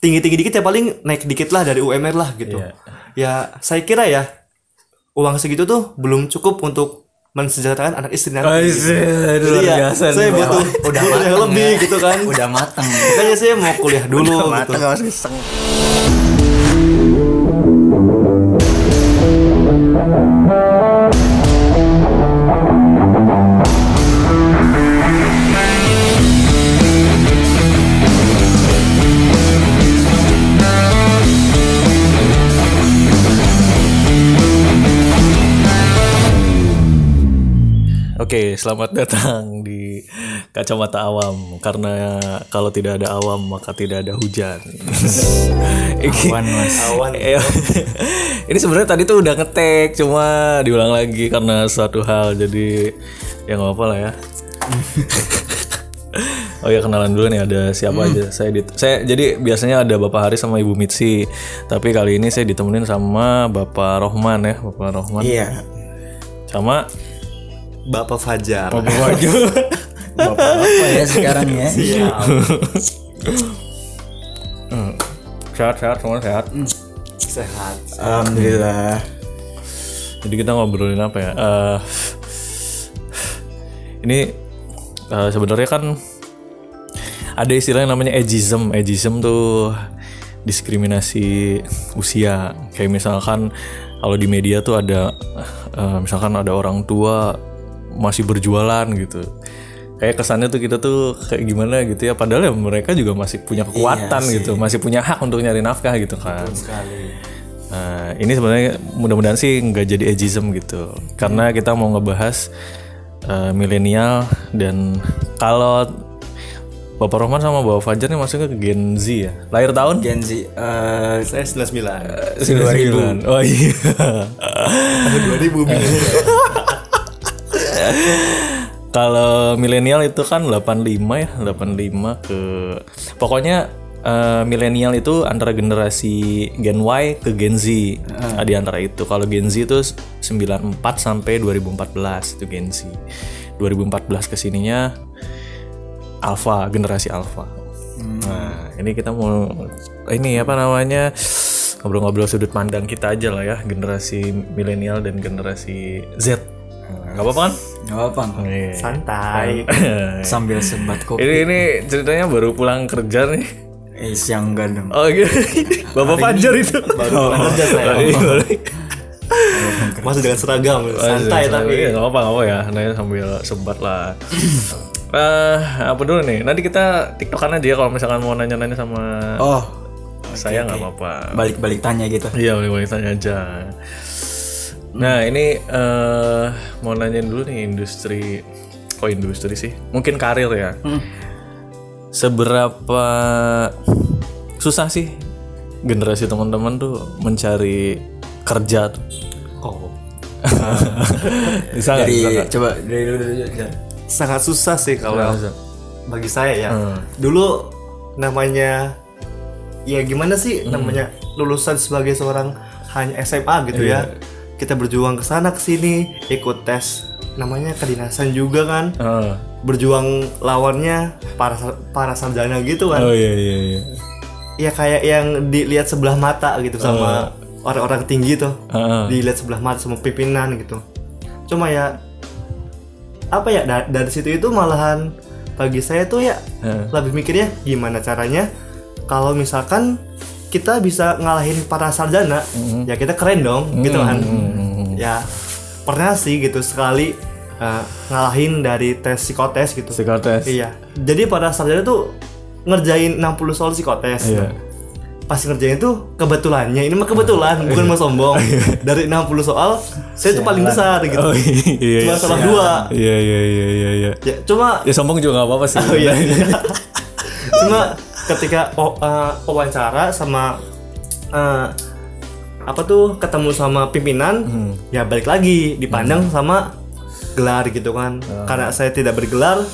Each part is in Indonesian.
tinggi-tinggi dikit ya paling naik dikit lah dari UMR lah gitu. Iya. Ya saya kira ya uang segitu tuh belum cukup untuk mensejahterakan anak istri nanti. gitu. Jadi ya, saya butuh Udah mateng lebih ya. gitu kan. Udah mateng. Makanya saya mau kuliah dulu gitu. mateng iseng. Oke, selamat datang di kacamata awam. Karena kalau tidak ada awam maka tidak ada hujan. Awan, Mas. Awan. Iya. Ini sebenarnya tadi tuh udah ngetek, cuma diulang lagi karena suatu hal. Jadi ya nggak apa lah ya. oh ya kenalan dulu nih ada siapa aja. Saya di, saya jadi biasanya ada Bapak Haris sama Ibu Mitsi. Tapi kali ini saya ditemenin sama Bapak Rohman ya, Bapak Rohman. Iya. Sama Bapak Fajar. Bapak Waju. Bapak-bapak ya sekarang ya. sehat sehat semua sehat. Sehat. Alhamdulillah. Jadi kita ngobrolin apa ya? Eh, ini eh, sebenarnya kan ada istilah yang namanya ageism. Ageism tuh diskriminasi usia. Kayak misalkan kalau di media tuh ada eh, misalkan ada orang tua masih berjualan gitu. Kayak kesannya tuh kita tuh kayak gimana gitu ya. Padahal ya mereka juga masih punya kekuatan gitu, masih punya hak untuk nyari nafkah gitu kan. Nah, ini sebenarnya mudah-mudahan sih nggak jadi ageism gitu. Karena kita mau ngebahas eh, milenial dan kalau Bapak Rohman sama Bapak Fajar nih masuknya ke Gen Z ya. Lahir tahun? Gen Z eh, Saya 99. 2000. Oh iya. 2000 bingung. Kalau milenial itu kan 85 ya, 85 ke pokoknya eh, milenial itu antara generasi Gen Y ke Gen Z. Nah, di antara itu kalau Gen Z itu 94 sampai 2014 itu Gen Z. 2014 ke sininya Alpha, generasi Alpha. Nah, ini kita mau ini apa namanya? ngobrol-ngobrol sudut pandang kita aja lah ya, generasi milenial dan generasi Z. Nggak apa-apa kan? nggak apa Nih. Santai. sambil sebat kopi. Ini ini ceritanya baru pulang kerja nih. Eh, siang enggak dong. Oh gitu. Bapak Fajar itu. Baru pulang kerja saya. Iya. Masih dengan seragam. Santai tapi. Iya, nggak apa nggak apa ya. Nanya sambil sebat lah. Eh, apa dulu nih? Nanti kita tiktokan aja ya kalau misalkan mau nanya-nanya sama Oh, saya nggak apa-apa. balik-balik tanya gitu. Iya boleh tanya aja. Nah ini eh mau nanyain dulu nih industri, kok industri sih? Mungkin karir ya. Seberapa susah sih generasi teman-teman tuh mencari kerja tuh? Oh. Bisa? Dari Bisa coba dari dulu. Sangat susah sih kalau Bisa. bagi saya ya. Hmm. Dulu namanya ya gimana sih Hmm. namanya lulusan sebagai seorang hanya SMA gitu Iya. ya. Kita berjuang ke sana ke sini, ikut tes namanya kedinasan juga kan. Ah. Berjuang lawannya para para sarjana gitu kan. Oh iya iya iya. Ya kayak yang dilihat sebelah mata gitu sama orang-orang tinggi tuh. Ah. Dilihat sebelah mata sama pimpinan gitu. Cuma ya apa ya da- dari situ itu malahan bagi saya tuh ya Heeh. lebih mikirnya gimana caranya kalau misalkan kita bisa ngalahin para sarjana ya kita keren dong gitu kan ya pernah sih gitu sekali uh, ngalahin dari tes psikotes gitu Psikotes. iya jadi para sarjana tuh ngerjain 60 soal psikotes Iya. pas ngerjain tuh kebetulannya ini mah kebetulan bukan mau sombong dari 60 soal saya tuh paling besar gitu Oh iya iya. cuma salah dua Iya iya iya iya iya. ya cuma Ya sombong juga nggak apa-apa sih. Oh iya. Cuma ketika eh, wawancara sama eh, apa tuh ketemu sama pimpinan, ya balik lagi dipandang sama gelar gitu kan. Karena saya tidak bergelar,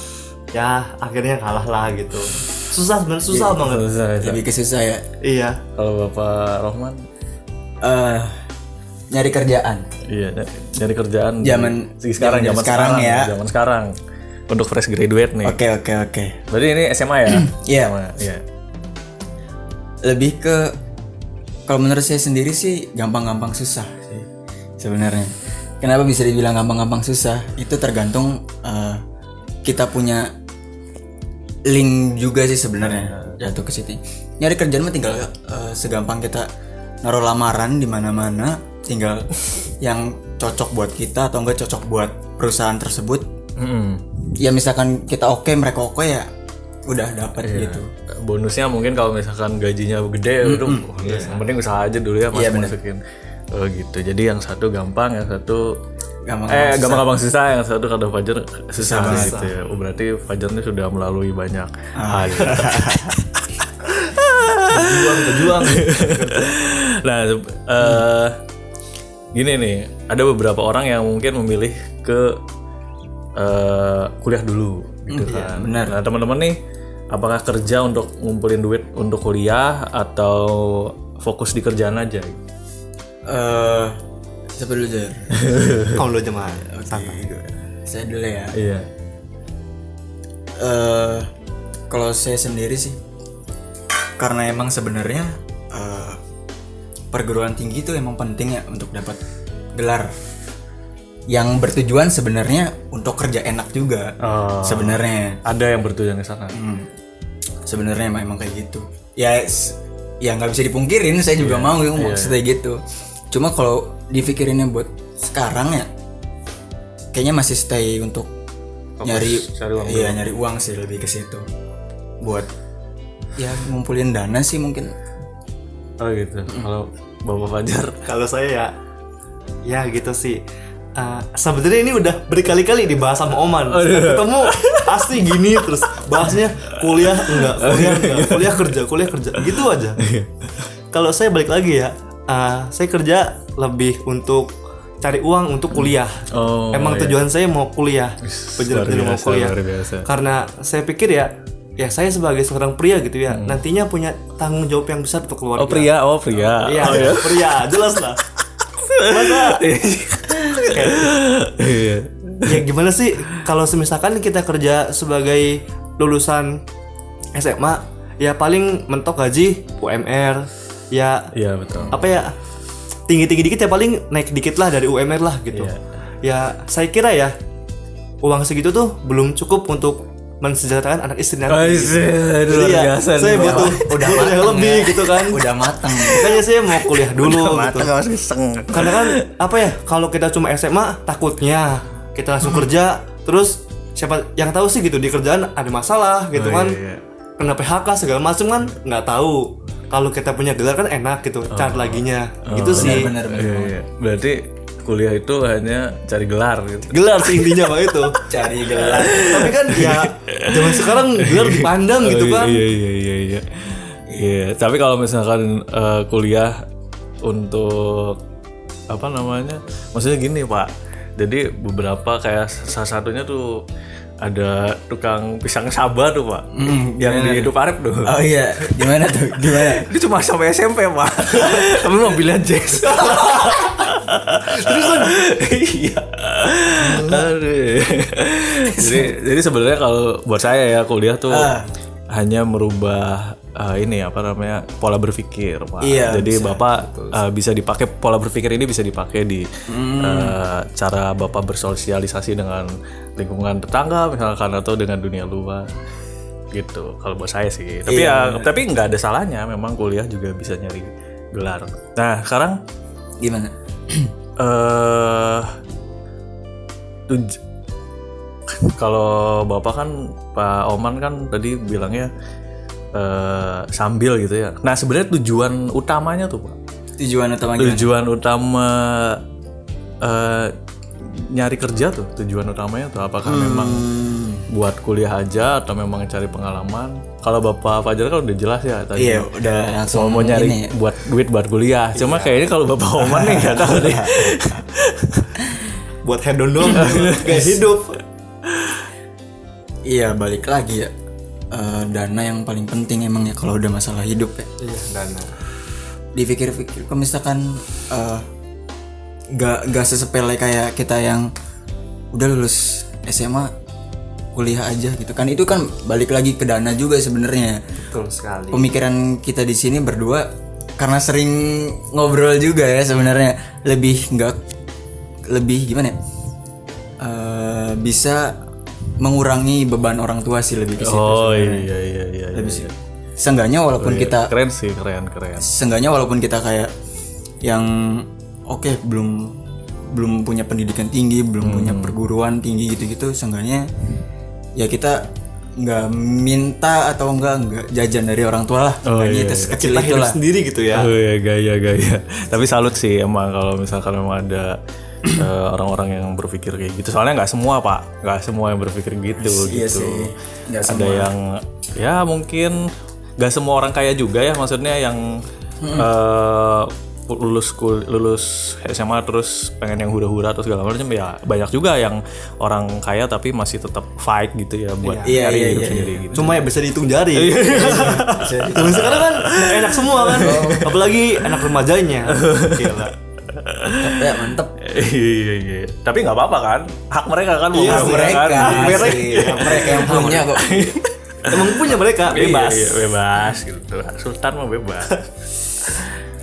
ya akhirnya kalah lah gitu. Susah sebenarnya susah banget. Susah, susah. Lebih ke susah ya. Iya. Kalau Bapak Rohman Eh nyari kerjaan. Iya, nyari kerjaan di- Zaman- di sekarang, zaman zaman sekarang sekarang, ya. zaman sekarang. Untuk fresh graduate nih. Oke oke oke. Berarti ini SMA ya? Iya. SMA, Iya. lebih ke kalau menurut saya sendiri sih gampang-gampang susah sih sebenarnya. Kenapa bisa dibilang gampang-gampang susah? Itu tergantung eh, kita punya link juga sih sebenarnya jatuh ke situ. Nyari kerjaan mah tinggal eh, segampang kita naruh lamaran di mana-mana, tinggal yang cocok buat kita atau enggak cocok buat perusahaan tersebut. Mm-mm. Ya misalkan kita oke, mereka oke ya udah dapat gitu. bonusnya mungkin kalau misalkan gajinya gede udah yang penting usaha aja dulu ya mas Iya, bener. masukin. Oh gitu. Jadi yang satu gampang yang satu Gampang eh gampang-gampang susah yang satu kata Fajar susah, gitu ya. Oh, berarti Fajar ini sudah melalui banyak hal. Berjuang, berjuang. nah eh gini nih. Ada beberapa orang yang mungkin memilih ke eh, kuliah dulu gitu kan benar. nah teman-teman nih apakah kerja untuk ngumpulin duit untuk kuliah atau fokus di kerjaan aja Eh, siapa dulu Jar? Kamu lo jemaah. Santai. Saya dulu ya. iya eh kalau saya sendiri sih karena emang sebenarnya eh, perguruan tinggi itu emang penting ya untuk dapat gelar yang bertujuan sebenarnya untuk kerja enak juga. Oh. sebenarnya. Ada yang bertujuan ke sana? Hmm. sebenarnya emang, emang kayak gitu. Ya ya nggak bisa dipungkirin saya juga mau ya, maksudnya gitu. Cuma kalau dipikirinnya buat sekarang ya kayaknya masih stay untuk nyari cari uang iya nyari uang sih lebih ke situ. Buat ya ngumpulin dana sih mungkin. Oh gitu. Kalau bapak Fajar? Kalau saya ya, ya gitu sih. Eh, sebenarnya ini udah berkali-kali dibahas sama Oman. Setiap ketemu pasti gini terus bahasnya kuliah enggak, kuliah enggak, kuliah kerja, kuliah kerja, gitu aja. Kalau saya balik lagi ya, eh, saya kerja lebih untuk cari uang untuk kuliah. Oh, Emang iya. tujuan saya mau kuliah, bener-bener mau kuliah. Karena saya pikir ya, ya saya sebagai seorang pria gitu ya, nantinya punya tanggung jawab yang besar untuk keluarga. oh pria oh pria Iya, oh, ya pria, jelas lah. Masa kayak, iya ya gimana sih kalau semisalkan kita kerja sebagai lulusan SMA, ya paling mentok gaji UMR, ya iya betul apa ya tinggi-tinggi dikit ya paling naik dikit lah dari UMR lah gitu. Iya. Ya saya kira ya uang segitu tuh belum cukup untuk mensejahterakan anak istri nanti. gitu. Aduh, Jadi ya, biasa saya nih, butuh udah lebih ya. gitu kan. udah mateng Makanya saya mau kuliah dulu gitu. harus iseng Karena kan apa ya kalau kita cuma SMA takutnya kita langsung kerja terus siapa yang tahu sih gitu di kerjaan ada masalah gitu Oh, kan iya, iya. kena PHK segala macam kan nggak tahu kalau kita punya gelar kan enak gitu cari laginya gitu sih benar benar Iya, iya. berarti kuliah itu hanya cari gelar gitu gelar sih intinya bang itu cari gelar tapi kan ya zaman sekarang gelar dipandang gitu Oh, kan Iya iya iya iya. Iya, tapi kalau misalkan eh, kuliah untuk apa namanya? Maksudnya gini, Pak. Jadi beberapa kayak salah satunya tuh ada tukang pisang sabah tuh, Pak. yang di hidup Arif tuh. oh iya gimana tuh gimana Dia cuma sampai SMP, Pak. Tapi mobilnya Jazz. Terusan. Iya. Jadi jadi sebenarnya kalau buat saya ya kuliah tuh hanya merubah eh, ini apa namanya pola berpikir, Pak. Iya, jadi Bapak eh, bisa dipakai pola berpikir ini bisa dipakai di eh, cara Bapak bersosialisasi dengan lingkungan tetangga misalkan atau dengan dunia luar gitu. Kalau buat saya sih. Tapi ya tapi nggak ada salahnya memang kuliah juga bisa nyari gelar. Nah, sekarang gimana eh tuj- kalau bapak kan Pak Oman kan tadi bilangnya eh sambil gitu ya. Nah sebenarnya tujuan utamanya tuh pak, tujuan utama gimana tujuan utama eh nyari kerja tuh tujuan utamanya tuh apakah memang buat kuliah aja atau memang cari pengalaman? Kalau bapak Fajar kan udah jelas ya tadi. iya udah langsung Mau, nyari ya. buat duit buat kuliah. Cuma kayaknya kalau bapak Oman nih nggak tahu deh. buat hedon dong hidup Iya balik lagi ya Eh, dana yang paling penting emang ya kalau udah masalah hidup ya. Iya dana. Dipikir-pikir kalau misalkan eh, nggak nggak sesepele kayak kita yang udah lulus SMA kuliah aja gitu kan. Itu kan balik lagi ke dana juga sebenarnya. Betul sekali. Pemikiran kita di sini berdua karena sering ngobrol juga ya sebenarnya. Lebih nggak lebih gimana ya? Eh, bisa mengurangi beban orang tua sih lebih ke situ Oh iya iya iya iya. lebih sih seenggaknya walaupun kita Keren sih, keren keren. seenggaknya walaupun kita kayak yang oke belum belum punya pendidikan tinggi belum punya perguruan tinggi gitu-gitu seenggaknya ya kita nggak minta atau enggak enggak jajan dari orang tua lah. Seenggaknya itu sekecil kita hidup itulah. sendiri gitu ya. Oh iya gaya gaya. Tapi salut sih emang kalau misalkan memang ada eh, orang-orang yang berpikir kayak gitu. Soalnya nggak semua pak, nggak semua yang berpikir gitu iya gitu. sih. Nggak Ada yang ya mungkin nggak semua orang kaya juga ya maksudnya yang eh, lulus kul lulus SMA terus pengen yang hura-hura terus segala macam ya banyak juga yang orang kaya tapi masih tetap fight gitu ya buat Iya, cari iya, hidup iya, sendiri gitu. cuma ya bisa dihitung jari. Zaman sekarang kan enak semua kan. Apalagi anak remajanya. Gila. ya mantep iya iya tapi nggak apa-apa kan? Hak mereka kan mau Hak mereka kan? mereka mereka yang punya. Kok emang punya mereka? Bebas Iya, iya, bebas gitu. Sultan mah bebas.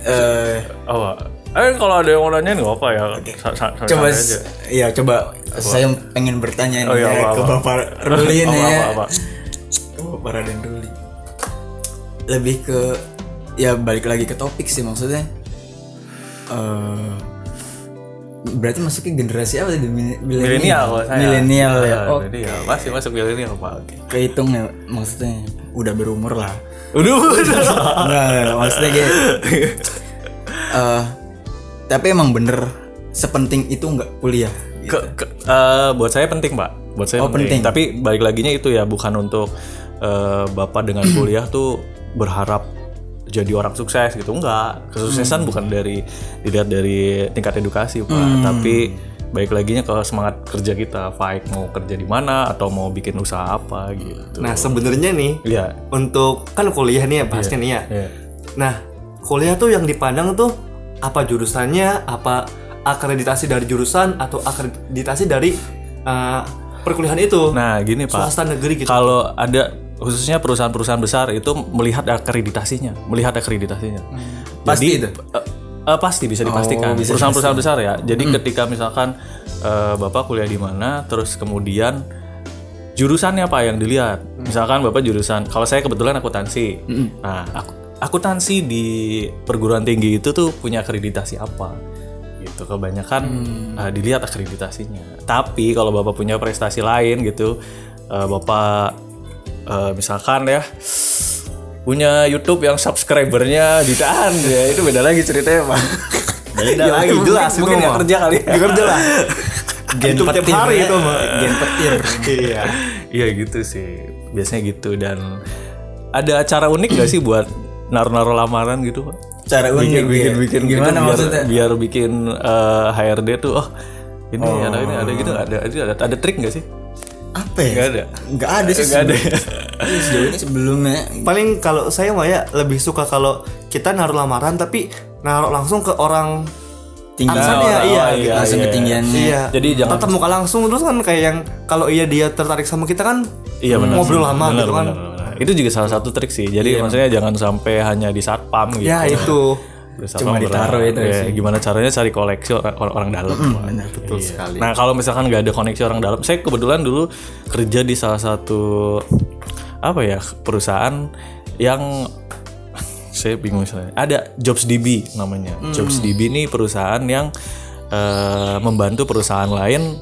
Eh, oh eh kalau ada yang mau nanyain nggak apa ya. Sa- sa- sa- coba santai aja. ya coba saya pengen bertanya Oh, iya, ya apa, ke apa. bapak Ruli Apa, nih apa, ya. apa. ke bapak Raden Ruli lebih ke ya balik lagi ke topik sih maksudnya. Eh berarti masuknya generasi apa tadi? Mil- milenial. Milenial ya? Oh milenial. Masih masuk milenial pak. Oke. Kehitung ya maksudnya. Udah berumur lah. Udah enggak, maksudnya kayak eh tapi emang bener sepenting itu nggak kuliah? Ke, ke- eh, buat saya penting pak. Buat saya Oh, penting. tapi balik laginya itu ya bukan untuk eh, bapak dengan kuliah tuh berharap jadi orang sukses gitu. Enggak kesuksesan Hmm. bukan dari dilihat dari tingkat edukasi pak. Tapi baik laginya ke semangat kerja kita fight mau kerja di mana atau mau bikin usaha apa gitu. Nah sebenarnya nih Iya. untuk kan kuliah nih ya bahasnya nih ya. Iya. nah kuliah tuh yang dipandang tuh apa jurusannya apa akreditasi dari jurusan atau akreditasi dari eh, perkuliahan itu? Nah gini pak. Swasta negeri gitu. Kalau ada khususnya perusahaan-perusahaan besar itu melihat akreditasinya, melihat akreditasinya. Pasti Jadi, itu? eh, eh, pasti bisa dipastikan. Perusahaan-perusahaan besar ya. Jadi ketika misalkan eh, bapak kuliah di mana, terus kemudian jurusannya apa yang dilihat. Misalkan bapak jurusan, kalau saya kebetulan akuntansi. Nah, aku- akuntansi di perguruan tinggi itu tuh punya akreditasi apa? Gitu kebanyakan eh, dilihat akreditasinya. Tapi kalau bapak punya prestasi lain gitu, eh, bapak eh, misalkan ya punya YouTube yang subscribernya jutaan ya itu beda lagi ceritanya pak. Beda lagi, mungkin- jelas mungkin nggak kerja kali ya. Kerja lah gen tiap petir hari ya. itu mah. gen petir iya Iya gitu sih, biasanya gitu dan ada acara unik gak sih buat naruh-naruh lamaran gitu pak? cara unik bikin bikin ya. bikin gimana gitu, biar, maksudnya biar bikin eh, HRD tuh oh ini ada ini ada gitu ada ada ada, ada trik gak sih? Apa ya Nggak ada. nggak ada sih Nggak ada. sebelum- Iya, sejauh ini sebelumnya paling kalau saya mah ya lebih suka kalau kita naruh lamaran tapi naruh langsung ke orang tinggal Alasannya, Oh, iya, iya, langsung iya. ketinggiannya Iya. Jadi jangan- tatap muka langsung terus kan kayak yang kalau iya dia tertarik sama kita kan Iya benar. ngobrol sih. lama Benar, gitu kan. benar, benar. Itu juga salah satu trik sih. Jadi maksudnya jangan sampai hanya di satpam gitu. Ya itu. Di Cuma ditaruh itu Ya, sih. Gimana caranya cari koleksi orang, orang, dalam. Pak. Betul Iya. sekali. Nah kalau misalkan nggak ada koneksi orang dalam, saya kebetulan dulu kerja di salah satu apa ya perusahaan yang saya bingung misalnya ada JobsDB namanya. JobsDB ini perusahaan yang eh, membantu perusahaan lain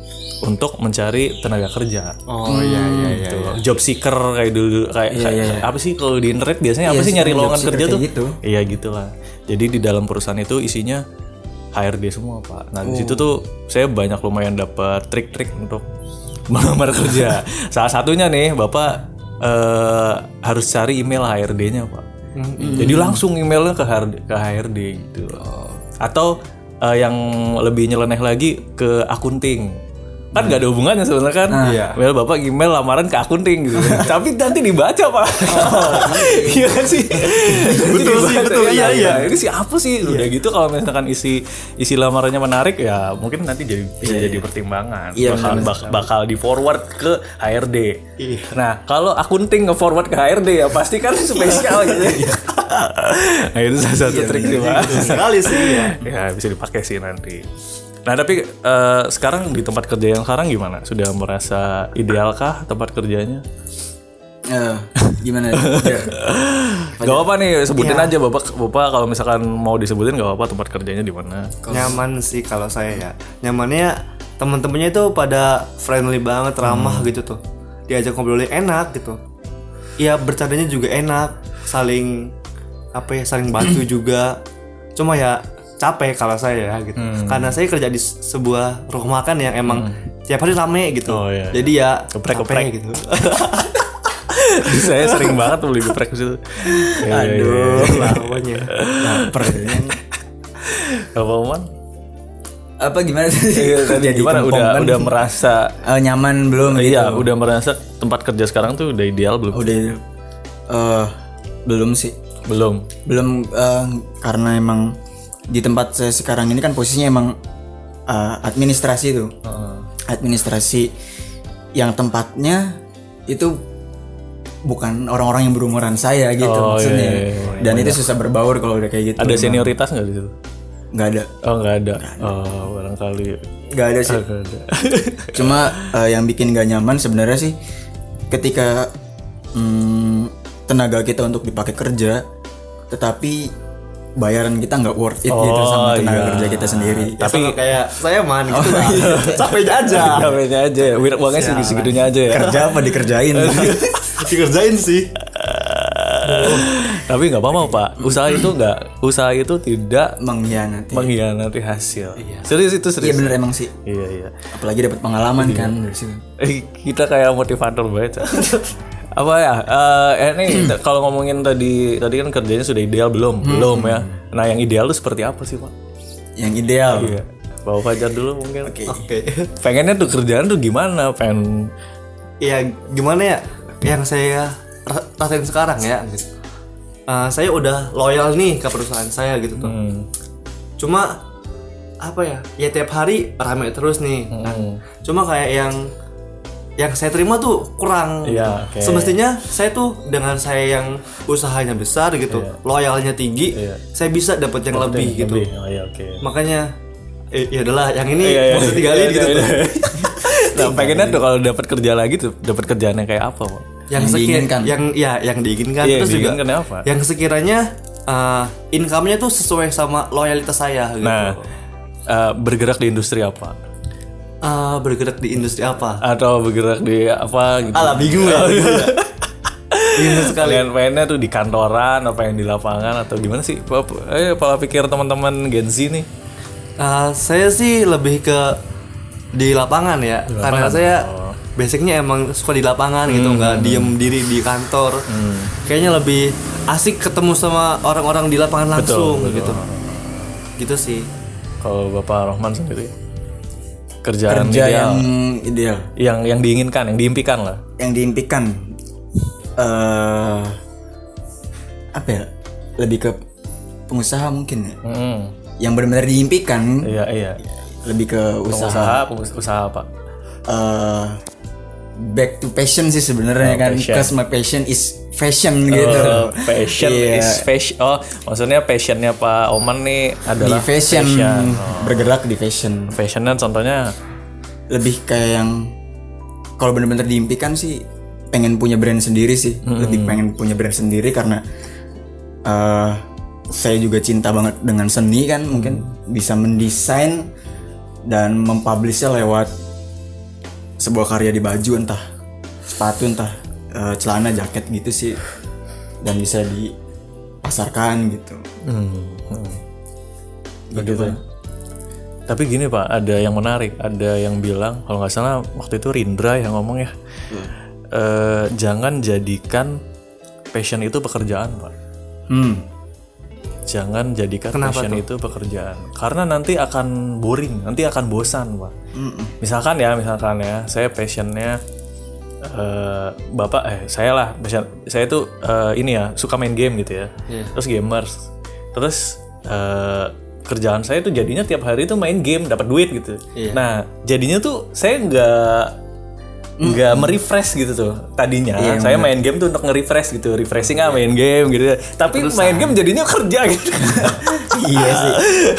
untuk mencari tenaga kerja. Oh iya iya iya. Gitu. Job seeker kayak dulu kayak, kayak- apa sih kalau di internet biasanya apa Iya, sih nyari lowongan kerja tuh? gitu. Iya gitulah. Jadi di dalam perusahaan itu isinya HRD semua pak. Nah di situ tuh saya banyak lumayan dapat trik-trik untuk melamar kerja. Salah satunya nih bapak eh, harus cari email HRD-nya pak. Jadi langsung emailnya ke HRD, ke HRD gitu. Atau eh, yang lebih nyeleneh lagi ke akunting. Kan gak ada hubungannya sebenarnya kan. Iya. Well, bapak email lamaran ke akunting gitu. Tapi nanti dibaca pak. Iya kan sih. Betul sih, betul iya, iya. Ini siapa sih? Udah gitu kalau misalkan isi isi lamarannya menarik ya mungkin nanti jadi bisa jadi pertimbangan. Iya, bakal bak- bakal di forward ke HRD. Iya. Nah, kalau akunting nge forward ke HRD ya pasti kan spesial gitu. nah, itu salah satu trik sih, Pak. Sekali sih ya. ya bisa dipakai sih nanti. Nah tapi eh, sekarang di tempat kerja yang sekarang gimana? Sudah merasa idealkah tempat kerjanya? Eh, gimana? Ya. Gak apa nih sebutin Iya. aja bapak bapak kalau misalkan mau disebutin gak apa tempat kerjanya di mana? Nyaman sih kalau saya ya. Nyamannya teman-temannya itu pada friendly banget, ramah gitu tuh. Diajak ngobrolnya enak gitu. Ya bercandanya juga enak, saling apa ya, saling bantu juga. Cuma ya capek kalau saya ya gitu. Karena saya kerja di se- sebuah rumah makan yang emang tiap hari rame gitu. Oh, iya. Jadi ya Geprek-geprek. capek gitu. Saya sering banget beli geprek di situ. Ya, ya. Aduh, lawannya. Lapar. Apa Oman? Apa gimana sih? Tadi Jadi gimana? Udah kan? udah merasa Eh, nyaman belum gitu? Iya, udah merasa tempat kerja sekarang tuh udah ideal belum? Udah. eh belum sih. Belum. Belum eh, karena emang di tempat saya sekarang ini kan posisinya emang eh, administrasi tuh. Administrasi yang tempatnya itu bukan orang-orang yang berumuran saya gitu Oh, maksudnya. iya, iya, iya. Dan itu susah berbaur kalau udah kayak gitu. Ada senioritas nggak di situ? Nggak ada. Oh nggak ada. Oh barangkali. Nggak ada sih. Nggak ada. Cuma eh, yang bikin gak nyaman sebenarnya sih ketika hmm, tenaga kita untuk dipakai kerja, tetapi bayaran kita nggak worth it gitu sama tenaga iya. kerja kita sendiri. Tapi kayak saya man gitu lah. Capek aja. Capeknya aja ya. Wir- Uangnya segitu segitunya aja ya. Kerja apa dikerjain? Dikerjain sih. Tapi nggak apa-apa pak. Usaha itu nggak. Usaha itu tidak Mengkhianati. mengkhianati hasil. Serius itu Iya serius. bener emang sih. Iya iya. Apalagi dapat pengalaman kan dari situ. Eh, kita kayak motivator banget. Apa ya? Eh ini kalau ngomongin tadi tadi kan kerjanya sudah ideal belum? Belum ya. Nah yang ideal itu seperti apa sih pak? Yang ideal. Iya. Bawa Fajar dulu mungkin. Oke. Oke. Pengennya tuh kerjaan tuh gimana? Pengen ya gimana ya yang saya ra- rasain sekarang ya gitu. Eh, saya udah loyal nih ke perusahaan saya gitu tuh hmm, cuma apa ya ya tiap hari rame terus nih kan. hmm. cuma kayak yang yang saya terima tuh kurang Iya, oke. semestinya saya tuh dengan saya yang usahanya besar gitu loyalnya tinggi Iya. saya bisa dapat yang lebih gitu Lebih. Oh iya oke. makanya eh, ya adalah yang ini Iya, iya. mau ditinggalin Iya, gitu iya, tuh. iya. Nah, pengennya tuh kalau dapat kerja lagi tuh dapat kerjaan yang kayak apa, Pak? yang, Yang diinginkan. yang ya yang diinginkan Iya, terus juga diinginkan apa? yang sekiranya uh, income-nya tuh sesuai sama loyalitas saya gitu. Nah, eh, bergerak di industri apa? Uh, bergerak di industri apa? Atau bergerak di apa gitu? Alah bingung ya. Bingung sekali. Kalian pengennya tuh di kantoran apa yang di lapangan atau gimana sih? Eh, pola pikir teman-teman Gen Z nih. Uh, saya sih lebih ke di lapangan ya, karena saya basicnya emang suka di lapangan gitu, nggak diem diri di kantor. Kayaknya lebih asik ketemu sama orang-orang di lapangan langsung gitu. Gitu sih. Kalau Bapak Rohman sendiri kerjaan Kerja ideal yang ideal. yang yang diinginkan, yang diimpikan lah. Yang diimpikan eh apa ya? Lebih ke pengusaha mungkin ya. Hmm. Yang benar-benar diimpikan Iya, iya. lebih ke usaha Usaha, pengus- usaha apa? eh back to passion sih sebenarnya kan passion. because my passion is fashion gitu Oh, passion Iya. is fashion. Oh, maksudnya passionnya Pak Oman nih di adalah fashion, Fashion. bergerak di fashion Fashionnya contohnya lebih kayak yang kalau bener-bener diimpikan sih pengen punya brand sendiri sih lebih pengen punya brand sendiri karena eh saya juga cinta banget dengan seni kan mungkin bisa mendesain dan mempublishnya lewat sebuah karya di baju entah sepatu entah eh, celana jaket gitu sih. Dan bisa dipasarkan gitu. Begitu. Tapi gini Pak, ada yang menarik, ada yang bilang kalau nggak salah waktu itu Rindra yang ngomong ya, eh, jangan jadikan passion itu pekerjaan Pak. hmm Jangan jadikan passion itu pekerjaan, karena nanti akan boring, nanti akan bosan Pak. Misalkan ya, misalkan ya, saya passionnya eh, bapak eh saya lah passion- saya tuh eh, ini ya suka main game gitu ya. Terus gamers. Terus eh, kerjaan saya tuh jadinya tiap hari tuh main game dapat duit gitu. Iya. nah jadinya tuh saya nggak nggak merefresh gitu tuh tadinya. Saya main game tuh untuk nge-refresh gitu refreshing ah main game gitu. Tapi main game jadinya kerja gitu. Iya sih.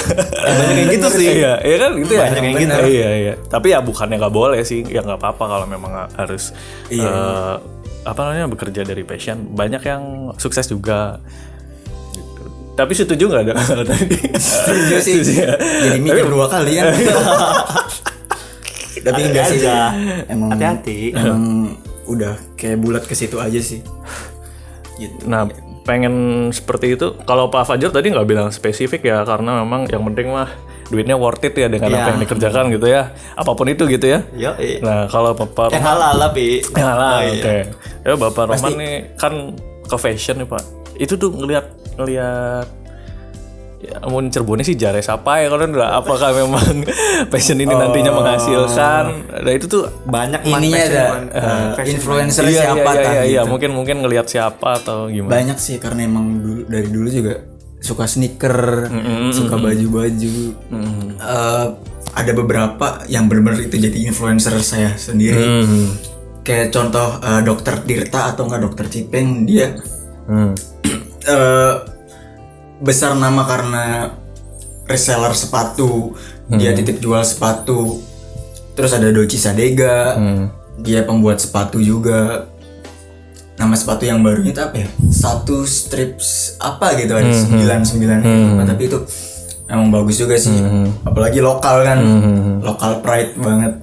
Banyak yang gitu sih. iya iya kan? Gitu ya? Banyak yang gitu. iya iya tapi ya bukannya nggak boleh sih. Ya nggak apa-apa kalau memang harus Iya. eh, apa namanya bekerja dari passion. Banyak yang sukses juga. Gitu. tapi setuju nggak ada? Tadi Setuju sih. Ya? jadi mikir dua kali kan tapi enggak sih aja. emang Hati-hati. emang udah kayak bulat ke situ aja sih gitu Nah, pengen seperti itu. Kalau Pak Fajar tadi nggak bilang spesifik ya, karena memang yang penting mah duitnya worth it ya dengan Iya. apa yang dikerjakan gitu ya. Apa pun itu gitu ya. Yo, eh. Nah, kalau Bapak Yang halal lah, Pi. yang halal, Oh, iya. oke. Ya Bapak Roman nih kan ke fashion nih Pak. Itu tuh ngelihat ngelihat ya mau Cirebonnya sih jare siapa ya kalau udah apakah memang fashion ini nantinya menghasilkan? Nah itu tuh Banyak ininya ada uh, Fashion, influencer iya, siapa iya, kan iya, iya, gitu. mungkin mungkin ngelihat siapa atau gimana? Banyak sih karena emang dulu dari dulu juga suka sneaker suka baju-baju. Eh, ada beberapa yang benar-benar itu jadi influencer saya sendiri. Hmm. kayak contoh eh, dokter Tirta atau enggak dokter Cipeng dia Hmm. eh, besar nama karena reseller sepatu dia titip jual sepatu. Terus ada Doci Sadega dia pembuat sepatu juga. Nama sepatu yang barunya itu apa ya? Satu strips apa gitu ada sembilan sembilan tapi itu emang bagus juga sih. Apalagi lokal kan. Lokal pride banget.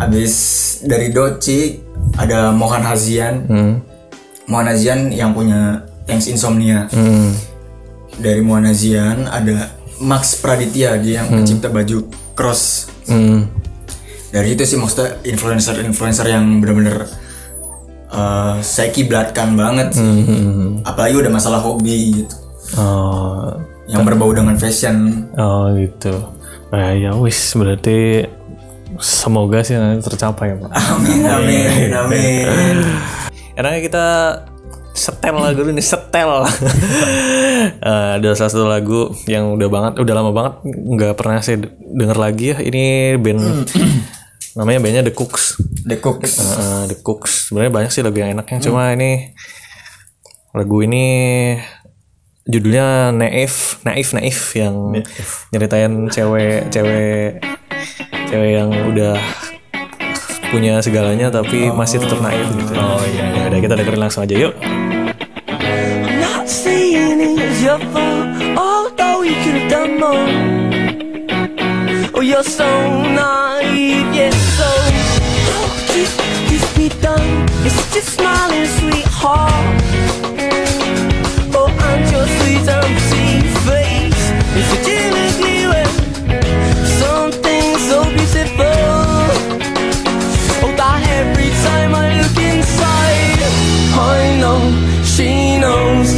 Habis dari Doci ada Mohan Hazian. Mohan Hazian yang punya Thanks Insomnia. Hmm. Dari Muanazian ada Max Praditya dia yang pencipta baju cross Hmm. dari itu sih maksudnya influencer-influencer yang bener-bener uh, saya kiblatkan banget sih. Hmm. apalagi udah masalah hobi gitu Oh, yang berbau dengan fashion oh gitu. Nah, ya wis berarti semoga sih nanti tercapai Pak. amin amin amin Enaknya kita setel lagu dulu nih setel. Eh, ada salah satu lagu yang udah banget, udah lama banget nggak pernah saya denger lagi ya. Ini band namanya bandnya The Cooks. The Cooks Eh, The Cooks. Sebenarnya banyak sih lagu yang enaknya. Cuma ini lagu ini judulnya Naif, Naif, Naif yang nyeritain cewek, cewek, cewek yang udah punya segalanya tapi masih tetap naif gitu. Oh iya. Ya udah kita dengerin langsung aja yuk. It's fault, although you could have done more. Oh, you're so naive, yes, so how could this be done? You're such a smiling sweetheart. Oh, and your sweet empty face is such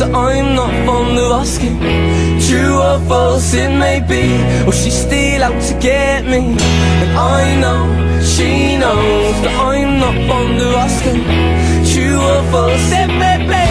that I'm not fond of asking. True or false it may be, or she's still out to get me. And I know she knows that I'm not fond of asking. True or false it may be,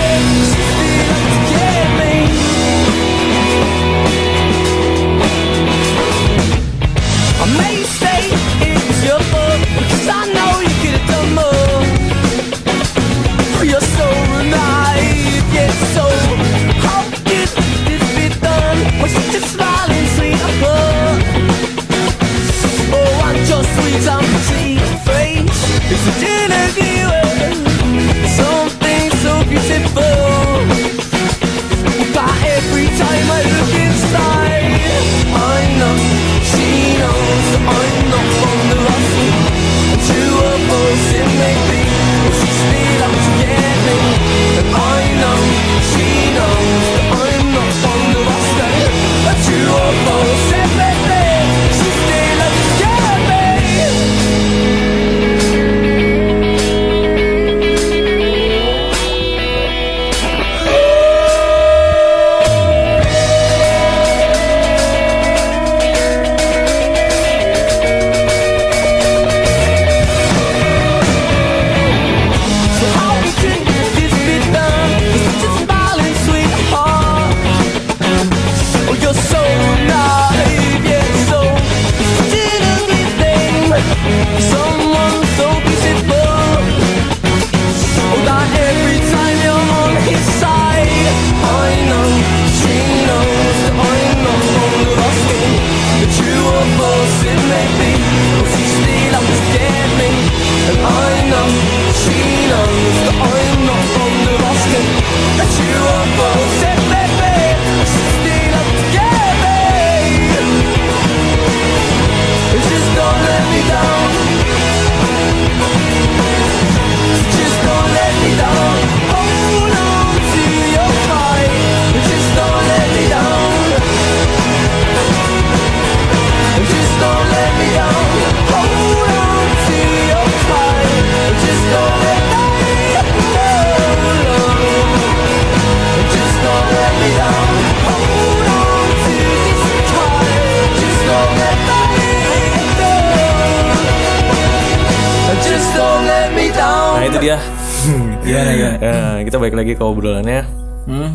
Gimana gimana? Nah, kita balik lagi ke obrolannya. Hmm.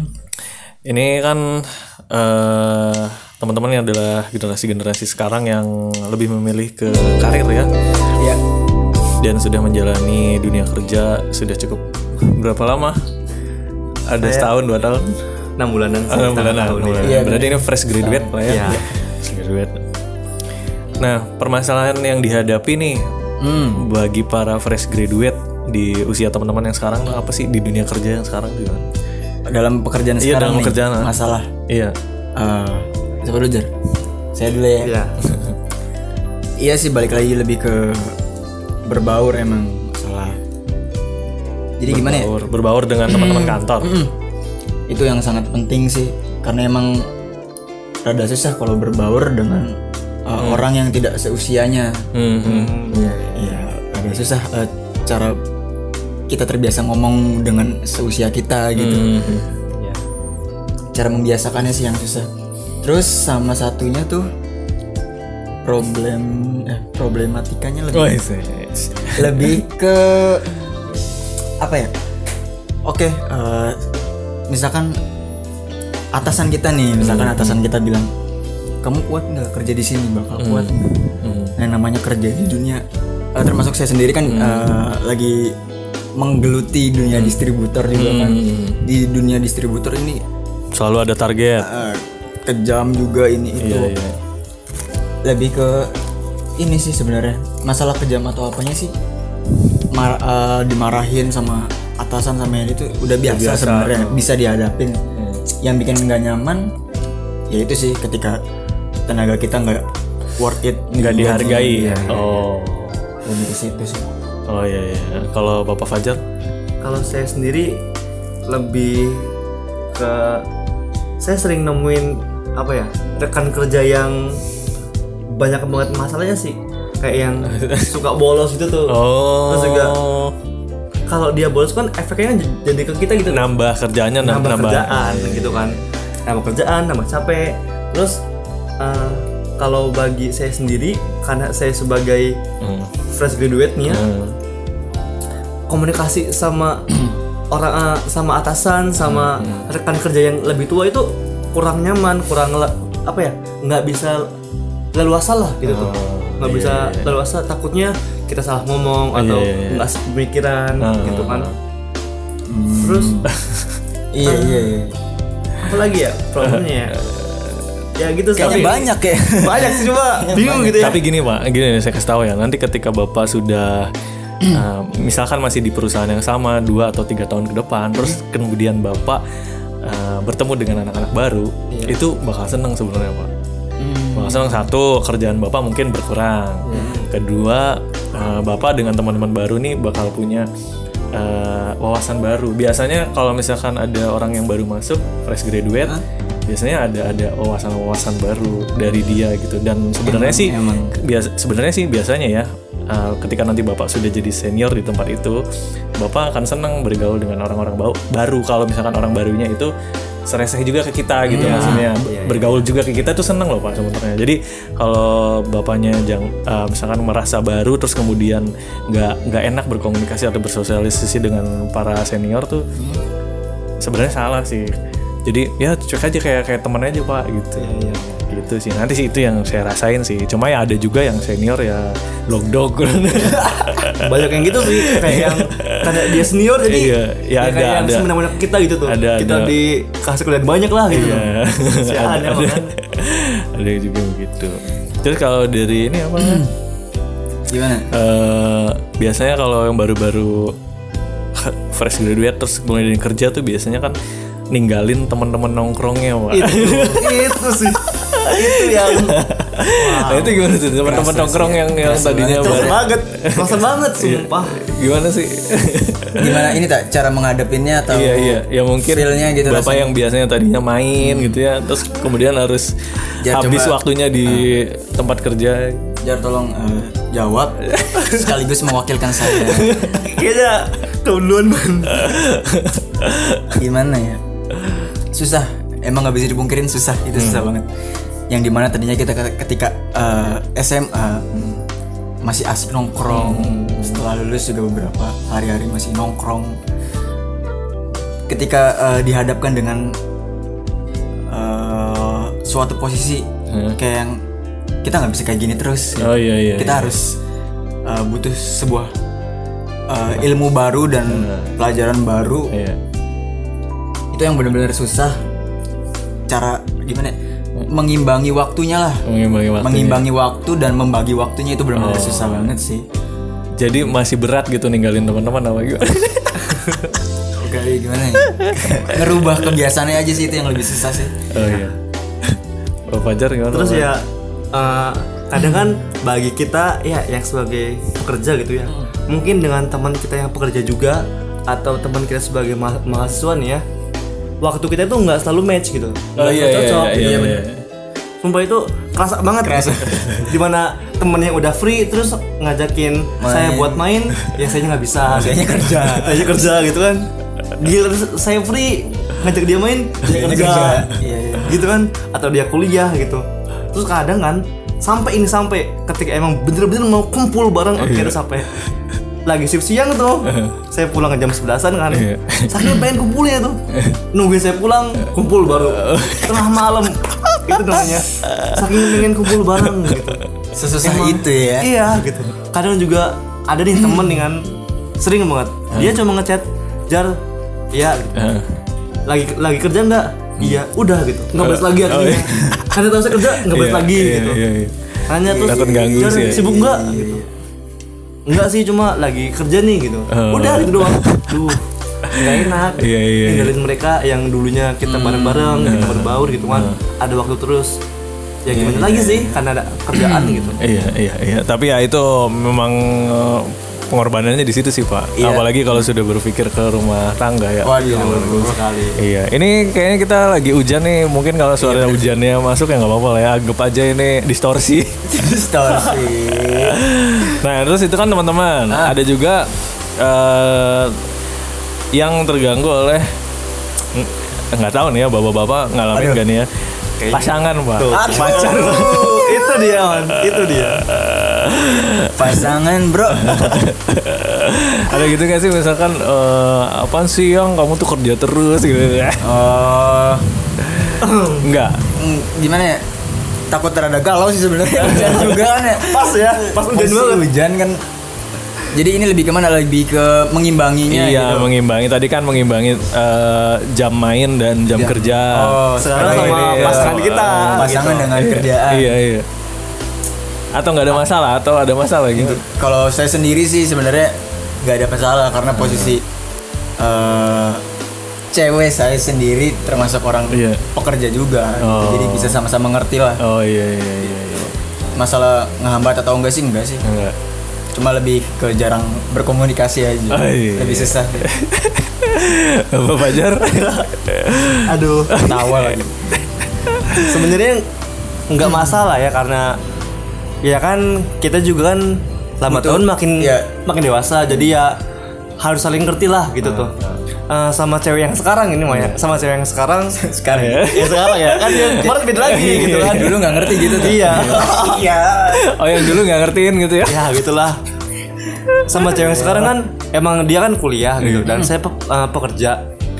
Ini kan eh teman-teman yang adalah generasi-generasi sekarang yang lebih memilih ke karir ya Ya. dan sudah menjalani dunia kerja sudah cukup berapa lama? Ada setahun dua tahun? 6 bulanan Ah, enam bulanan, tahun, enam ya. bulanan. Iya, Berarti ini fresh graduate lah ya. Iya. Fresh graduate. Nah, permasalahan yang dihadapi nih Hmm. bagi para fresh graduate di usia teman-teman yang sekarang tuh apa sih di dunia kerja yang sekarang gimana? Dalam pekerjaan Iya, sekarang dalam nih, pekerjaan, ah. masalah. Iya. eh siapa dulu Jar? Saya dulu ya. Iya. Iya sih balik lagi lebih ke berbaur emang masalah. Jadi gimana ya? Berbaur, berbaur dengan teman-teman kantor. Itu yang sangat penting sih karena emang rada susah kalau berbaur dengan uh, orang yang tidak seusianya. Hmm, hmm. Iya, rada susah uh, cara kita terbiasa ngomong dengan seusia kita gitu. Hmm. Iya. Cara membiasakannya sih yang susah. Terus sama satunya tuh problem eh problematikanya lebih Oh, iya. lebih ke apa ya oke eh, misalkan atasan kita nih misalkan atasan kita bilang kamu kuat nggak kerja di sini bakal kuat nggak nah yang namanya kerja di dunia eh, termasuk saya sendiri kan eh, lagi menggeluti dunia distributor juga kan. Di dunia distributor ini Selalu ada target. eh, kejam juga ini itu. Iya, iya. lebih ke ini sih sebenarnya. Masalah kejam atau apanya sih mar- eh, dimarahin sama atasan sama yang itu udah biasa, sebenarnya bisa dihadapin. Yang bikin nggak nyaman ya itu sih ketika tenaga kita nggak worth it Nggak dihargai. Iya, Oh. lebih ke situ sih Oh iya iya. Kalau Bapak Fajar? Kalau saya sendiri lebih ke saya sering nemuin apa ya rekan kerja yang banyak banget masalahnya sih kayak yang suka bolos itu tuh Oh. terus juga kalau dia bolos kan efeknya kan jadi ke kita gitu nambah kerjaannya nambah, nambah kerjaan gitu kan nambah kerjaan nambah capek terus eh, kalau bagi saya sendiri karena saya sebagai Hmm. fresh graduate nih ya Hmm. komunikasi sama orang eh, sama atasan sama Hmm. rekan kerja yang lebih tua itu kurang nyaman kurang apa ya nggak bisa leluasa lah gitu tuh Oh, nggak iya, bisa iya, iya. leluasa takutnya kita salah ngomong Iya, atau iya, iya. nggak pemikiran Ah, gitu kan Hmm. terus iya iya iya apa lagi ya problemnya ya ya gitu sih. kayaknya Tapi- banyak ya banyak sih cuma bingung gitu ya Tapi gini pak, gini saya kasih tahu ya. Nanti ketika bapak sudah uh, misalkan masih di perusahaan yang sama dua atau tiga tahun ke depan, terus kemudian bapak uh, bertemu dengan anak-anak baru, itu bakal seneng sebenarnya pak. Bakal seneng satu kerjaan bapak mungkin berkurang. Kedua uh, bapak dengan teman-teman baru nih bakal punya uh, wawasan baru. Biasanya kalau misalkan ada orang yang baru masuk fresh graduate, biasanya ada ada wawasan-wawasan baru dari dia gitu. Dan sebenarnya sih emang. biasa sebenarnya sih biasanya ya uh, ketika nanti bapak sudah jadi senior di tempat itu bapak akan senang bergaul dengan orang-orang bau- baru kalau misalkan orang barunya itu sereseh juga ke kita gitu maksudnya. bergaul juga ke kita tuh seneng loh pak sebenarnya. Jadi kalau bapaknya jang, uh, misalkan merasa baru terus kemudian nggak nggak enak berkomunikasi atau bersosialisasi dengan para senior tuh sebenarnya salah sih jadi ya cuek aja kayak kayak temen aja pak gitu. Gitu sih. Nanti sih itu yang saya rasain sih. Cuma ya ada juga yang senior ya logdog banyak yang gitu sih. Kayak yang karena dia senior jadi Iya, ya ada, kayak yang ada. semena-mena ke kita gitu tuh. Ada, kita ada. dikasih kuliah banyak lah gitu. Iya. Sialan ada, ada, kan. ada yang juga begitu. Terus kalau dari ini apa gimana? Eh, biasanya kalau yang baru-baru fresh graduate terus mulai dari kerja tuh biasanya kan ninggalin teman-teman nongkrongnya pak. Itu itu sih. Itu yang nah itu gimana tuh teman-teman nongkrong yang yang tadinya kerasa baru banget kerasa banget sumpah. Gimana sih? Gimana ini tak cara menghadapinnya atau iya iya. Ya mungkin feel-nya gitu bapak rasanya. yang biasanya tadinya main gitu ya terus kemudian harus Ya, habis coba. waktunya di tempat kerja. Jar tolong eh, jawab. Sekaligus mewakilkan saya. Kayaknya duluan man gimana ya susah. Emang nggak bisa dipungkirin susah. Itu susah banget. Yang di mana tadinya kita ketika eh, SMA masih asik nongkrong. Setelah lulus juga beberapa hari-hari masih nongkrong. Ketika eh, dihadapkan dengan eh, suatu posisi kayak yang kita nggak bisa kayak gini terus. Oh iya iya. kita harus eh, butuh sebuah eh, ilmu baru dan pelajaran baru Iya. Itu yang benar-benar susah cara gimana ya? mengimbangi waktunya lah Mengimbangi waktu. mengimbangi waktu dan membagi waktunya itu benar-benar susah banget sih Jadi masih berat gitu ninggalin teman-teman apa gimana? Oke gimana ya ngerubah kebiasaannya aja sih itu yang lebih susah sih oh iya. Oh Fajar gimana? terus ya eh, kadang kan bagi kita ya yang sebagai pekerja gitu ya mungkin dengan teman kita yang pekerja juga atau teman kita sebagai ma- mahasiswa nih ya waktu kita itu nggak selalu match gitu. Oh Nggak iya selalu iya cocok. iya. iya, bener. iya. sumpah itu kerasa banget. Kerasa. Di mana temen yang udah free terus ngajakin saya buat main ya saya nggak bisa. Saya kerja. Saya kerja gitu kan. Gila saya free ngajak dia main dia kerja. Iya, iya. gitu kan. Atau dia kuliah gitu. Terus kadang kan sampai ini sampai ketika emang bener-bener mau kumpul bareng akhirnya sampai lagi shift siang tuh. Saya pulang ke jam 11an kan. Iya. saking pengen kumpulnya tuh. Nungguin saya pulang kumpul baru. Tengah malam. Itu namanya. Saking pengen kumpul bareng gitu. Sesusah Emang- itu ya. Iya gitu. Kadang juga ada nih temen nih kan. Sering banget. Dia cuma ngechat jar ya gitu. Lagi lagi kerja nggak? Iya udah gitu. Nggak balik lagi Oh, akhirnya iya. karena tahu saya kerja nggak balik Iya, lagi iya, gitu. iya, iya. Takut ganggu "Jar, sih ya." sibuk nggak? Gitu Enggak sih cuma lagi kerja nih gitu. Oh. udah gitu doang. Duh nggak enak. Iya, iya, iya. tinggalin mereka yang dulunya kita bareng-bareng kita berbaur gitu kan. Ada waktu terus. Ya gimana lagi sih? karena ada kerjaan gitu. Iya iya iya. Tapi ya itu memang eh, pengorbanannya di situ sih pak. Apalagi kalau sudah berpikir ke rumah tangga ya. waduh sekali Iya, ini kayaknya kita lagi hujan nih. Mungkin kalau suara hujannya masuk ya nggak apa-apa lah ya. Anggap aja ini distorsi. distorsi nah, terus itu kan teman-teman. Ada juga eh, yang terganggu oleh ng- nggak tahu nih ya bapak-bapak ngalamin gak nih ya pasangan pak. pacar. Itu dia man itu dia. Pasangan bro. Ada gitu gak sih? Misalkan eh, apaan sih yang kamu tuh kerja terus gitu ya. Oh enggak mm, gimana ya? Takut terada galau sih sebenarnya. Hujan juga kan ya. Pas ya. Pas hujan banget. hujan kan jadi ini lebih ke mana lebih ke mengimbanginya iya gitu. mengimbangi. Tadi kan mengimbangi eh, jam main dan jam kerja. Oh sekarang sekarang sama ini, pasangan eh, kita pasangan gitu. dengan kerjaan. Iya iya. Atau nggak ada masalah? Atau ada masalah gitu? Kalau saya sendiri sih sebenarnya nggak ada masalah karena posisi eh, cewek saya sendiri termasuk orang Iya. pekerja juga, Oh. jadi bisa sama-sama ngerti lah. oh iya iya iya, iya. Masalah ngehambat atau enggak sih? Enggak sih, enggak cuma lebih ke jarang berkomunikasi aja, Oh, iya. lebih susah. apa Fajar aduh Tawa lagi. sebenarnya nggak masalah ya karena ya kan kita juga kan lama Betul. tahun makin Iya. makin dewasa jadi ya harus saling ngerti lah gitu tuh Eh, sama cewek yang sekarang ini mah ya sama cewek yang sekarang. Sekarang. Ya ya sekarang ya? Kan dia kemarin beda lagi gitu. Kan dulu nggak ngerti gitu tuh. iya. Iya. oh yang dulu nggak ngertiin gitu ya? Ya gitulah. Sama cewek yang sekarang kan emang dia kan kuliah gitu dan saya pe- eh, pekerja.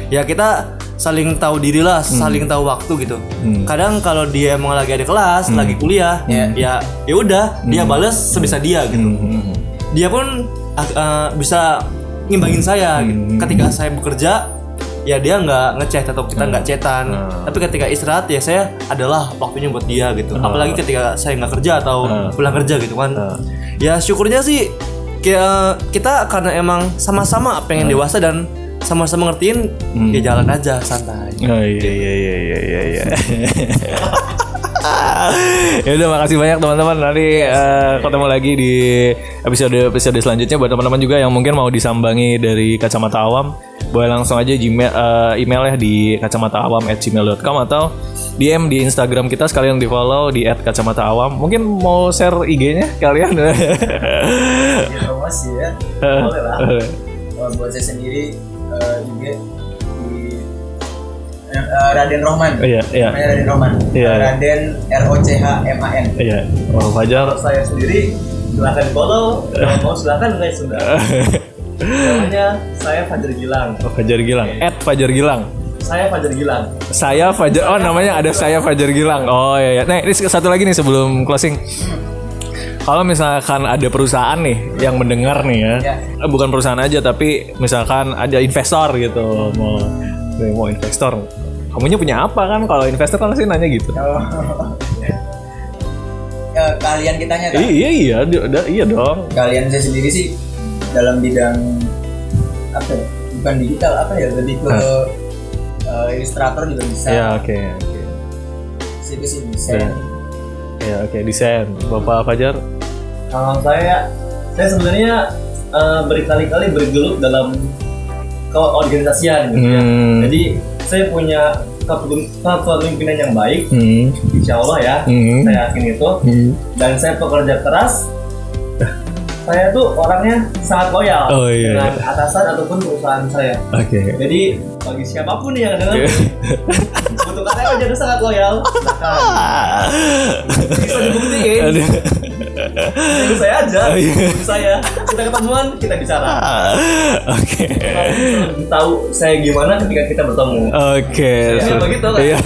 Ya kita saling tahu diri lah saling tahu waktu gitu. Kadang kalau dia emang lagi ada kelas lagi kuliah Iya. ya ya udah dia bales sebisa dia gitu. Dia pun eh, bisa ngimbangin saya gitu. ketika saya bekerja ya dia nggak ngechat atau kita nggak chatan. Tapi ketika istirahat ya saya adalah waktunya buat dia gitu. Apalagi ketika saya nggak kerja atau pulang kerja gitu kan. Ya syukurnya sih kayak kita karena emang sama-sama pengen dewasa dan sama-sama ngertiin ya jalan aja santai. Oh iya iya iya iya iya. ya udah makasih banyak teman-teman. Nanti eh, ketemu lagi di episode episode selanjutnya. Buat teman-teman juga yang mungkin mau disambangi dari kacamata awam boleh langsung aja gmail eh, emailnya di kacamataawam@gmail.com atau DM di Instagram kita. Sekalian di follow di @kacamataawam. Mungkin mau share IG-nya kalian? Promosi ya. Boleh lah. Buat saya sendiri eh, juga di eh, Raden Rohman. Iya, iya. Namanya Raden Rohman. Iya. Raden R O C H M A N. Iya, oh Fajar saya sendiri silahkan di follow kalau mau silahkan enggak ya sudah namanya saya Fajar Gilang Oh, Fajar Gilang. At Fajar Gilang. saya Fajar Gilang Saya Fajar. Oh namanya ada saya Fajar Gilang. Oh iya. iya. Nah ini satu lagi nih sebelum closing. Kalau misalkan ada perusahaan nih yang mendengar nih ya, Eh, bukan perusahaan aja tapi misalkan ada investor gitu mau nih, mau investor, kamunya punya apa kan? Kalau investor kan pasti nanya gitu. Ya, kalian kitanya kan Iya iya da- iya dong. kalian saya sendiri sih dalam bidang apa ya? bukan digital apa ya lebih ke eh, ilustrator juga bisa Ya oke oke. situ sih bisa Ya. Ya oke desain. Bapak Fajar. kalau saya saya sebenarnya eh, berkali-kali bergelut dalam keorganisasian gitu ya. Hmm. jadi saya punya kepemim- kepemimpinan yang baik Hmm. insya Allah ya Hmm. saya yakin itu Hmm. dan saya pekerja keras saya tuh orangnya sangat loyal Oh, iya. dengan atasan ataupun perusahaan saya Oke. jadi bagi siapa pun yang dengar untuk karyawan jadi sangat loyal bisa dibuktiin. Tunggu saya aja Oh, iya. Tunggu saya kita ketemuan kita bicara Oke. Lebih tahu saya gimana ketika kita bertemu Oke. Ya, begitu lah. Iya.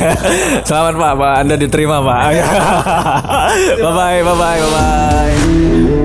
Selamat Pak, Pak. Anda diterima Pak. bye bye, bye bye, bye bye.